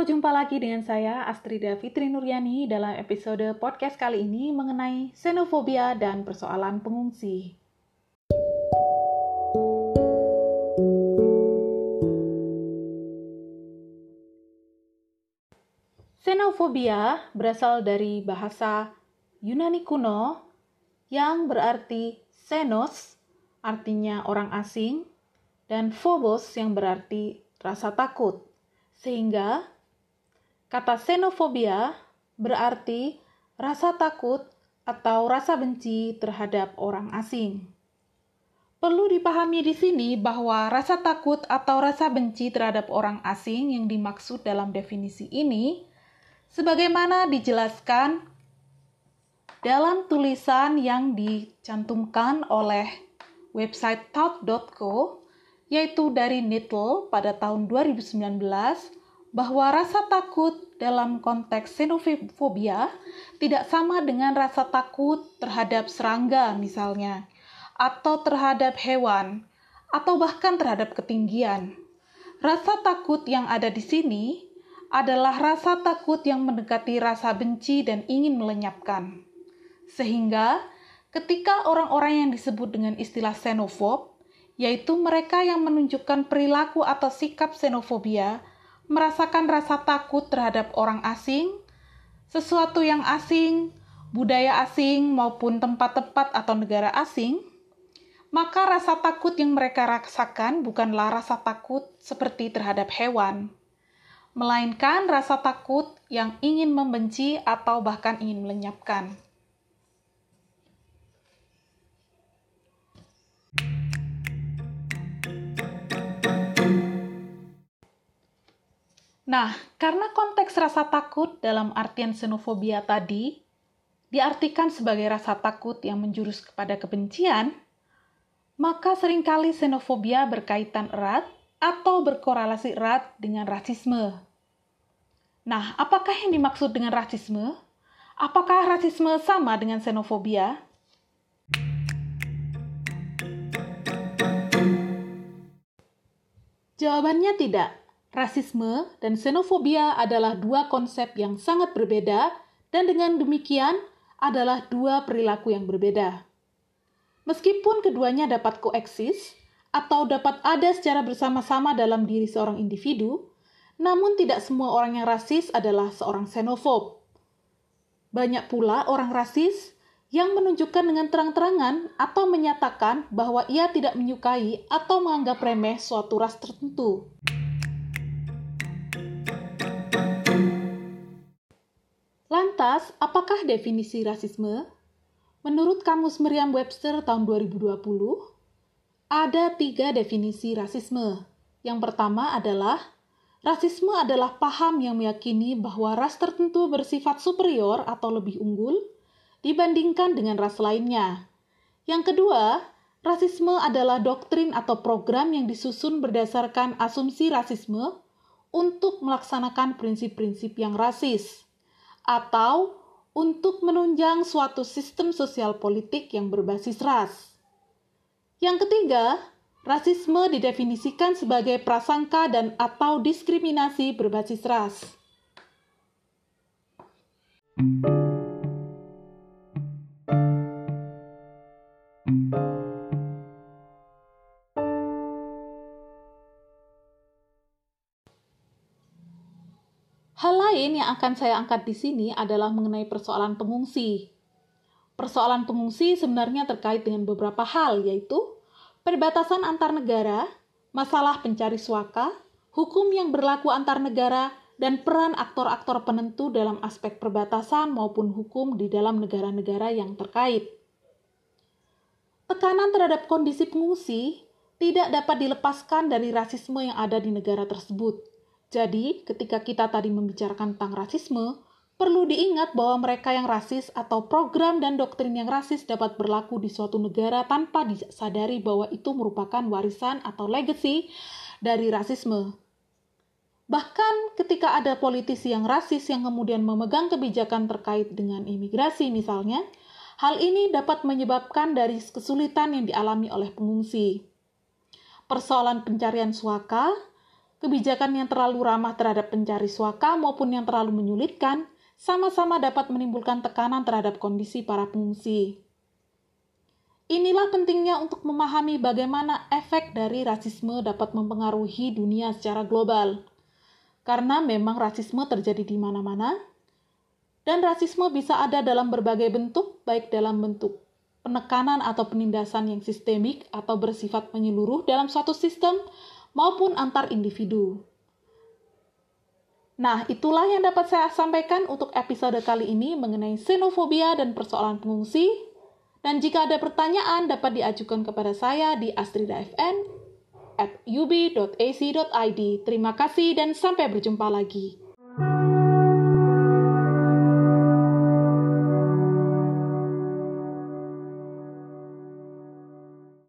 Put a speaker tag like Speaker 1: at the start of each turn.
Speaker 1: Jumpa lagi dengan saya Astrida Fitri Nuryani dalam episode podcast kali ini mengenai xenofobia dan persoalan pengungsi. Xenofobia berasal dari bahasa Yunani kuno yang berarti xenos, artinya orang asing, dan phobos yang berarti rasa takut. Sehingga kata xenofobia berarti rasa takut atau rasa benci terhadap orang asing. Perlu dipahami di sini bahwa rasa takut atau rasa benci terhadap orang asing yang dimaksud dalam definisi ini sebagaimana dijelaskan dalam tulisan yang dicantumkan oleh website talk.co yaitu dari Needle pada tahun 2019 bahwa rasa takut dalam konteks xenofobia tidak sama dengan rasa takut terhadap serangga misalnya atau terhadap hewan atau bahkan terhadap ketinggian. Rasa takut yang ada di sini adalah rasa takut yang mendekati rasa benci dan ingin melenyapkan. Sehingga ketika orang-orang yang disebut dengan istilah xenofob yaitu mereka yang menunjukkan perilaku atau sikap xenofobia, merasakan rasa takut terhadap orang asing, sesuatu yang asing, budaya asing, maupun tempat-tempat atau negara asing, maka rasa takut yang mereka rasakan bukanlah rasa takut seperti terhadap hewan, melainkan rasa takut yang ingin membenci atau bahkan ingin melenyapkan. Nah, karena konteks rasa takut dalam artian xenofobia tadi diartikan sebagai rasa takut yang menjurus kepada kebencian, maka sering kali xenofobia berkaitan erat atau berkorelasi erat dengan rasisme. Nah, apakah yang dimaksud dengan rasisme? Apakah rasisme sama dengan xenofobia? Jawabannya tidak rasisme, dan xenofobia adalah dua konsep yang sangat berbeda, dan dengan demikian adalah dua perilaku yang berbeda. Meskipun keduanya dapat koeksis atau dapat ada secara bersama-sama dalam diri seorang individu, namun tidak semua orang yang rasis adalah seorang xenofob. Banyak pula orang rasis yang menunjukkan dengan terang-terangan atau menyatakan bahwa ia tidak menyukai atau menganggap remeh suatu ras tertentu. Lantas, apakah definisi rasisme? Menurut Kamus Merriam-Webster tahun 2020, ada tiga definisi rasisme. Yang pertama adalah rasisme adalah paham yang meyakini bahwa ras tertentu bersifat superior atau lebih unggul dibandingkan dengan ras lainnya. Yang kedua, rasisme adalah doktrin atau program yang disusun berdasarkan asumsi rasisme untuk melaksanakan prinsip-prinsip yang rasis atau untuk menunjang suatu sistem sosial politik yang berbasis ras. Yang ketiga, rasisme didefinisikan sebagai prasangka dan atau diskriminasi berbasis ras. Hal lain yang akan saya angkat di sini adalah mengenai persoalan pengungsi. Persoalan pengungsi sebenarnya terkait dengan beberapa hal, yaitu perbatasan antar negara, masalah pencari suaka, hukum yang berlaku antar negara, dan peran aktor-aktor penentu dalam aspek perbatasan maupun hukum di dalam negara-negara yang terkait. Tekanan terhadap kondisi pengungsi tidak dapat dilepaskan dari rasisme yang ada di negara tersebut jadi, ketika kita tadi membicarakan tentang rasisme, perlu diingat bahwa mereka yang rasis atau program dan doktrin yang rasis dapat berlaku di suatu negara tanpa disadari bahwa itu merupakan warisan atau legacy dari rasisme. Bahkan ketika ada politisi yang rasis yang kemudian memegang kebijakan terkait dengan imigrasi misalnya, hal ini dapat menyebabkan dari kesulitan yang dialami oleh pengungsi. Persoalan pencarian suaka, kebijakan yang terlalu ramah terhadap pencari suaka maupun yang terlalu menyulitkan sama-sama dapat menimbulkan tekanan terhadap kondisi para pengungsi. Inilah pentingnya untuk memahami bagaimana efek dari rasisme dapat mempengaruhi dunia secara global. Karena memang rasisme terjadi di mana-mana, dan rasisme bisa ada dalam berbagai bentuk, baik dalam bentuk penekanan atau penindasan yang sistemik atau bersifat menyeluruh dalam suatu sistem, maupun antar individu. Nah, itulah yang dapat saya sampaikan untuk episode kali ini mengenai xenofobia dan persoalan pengungsi. Dan jika ada pertanyaan dapat diajukan kepada saya di astridafn at ub.ac.id. Terima kasih dan sampai berjumpa lagi.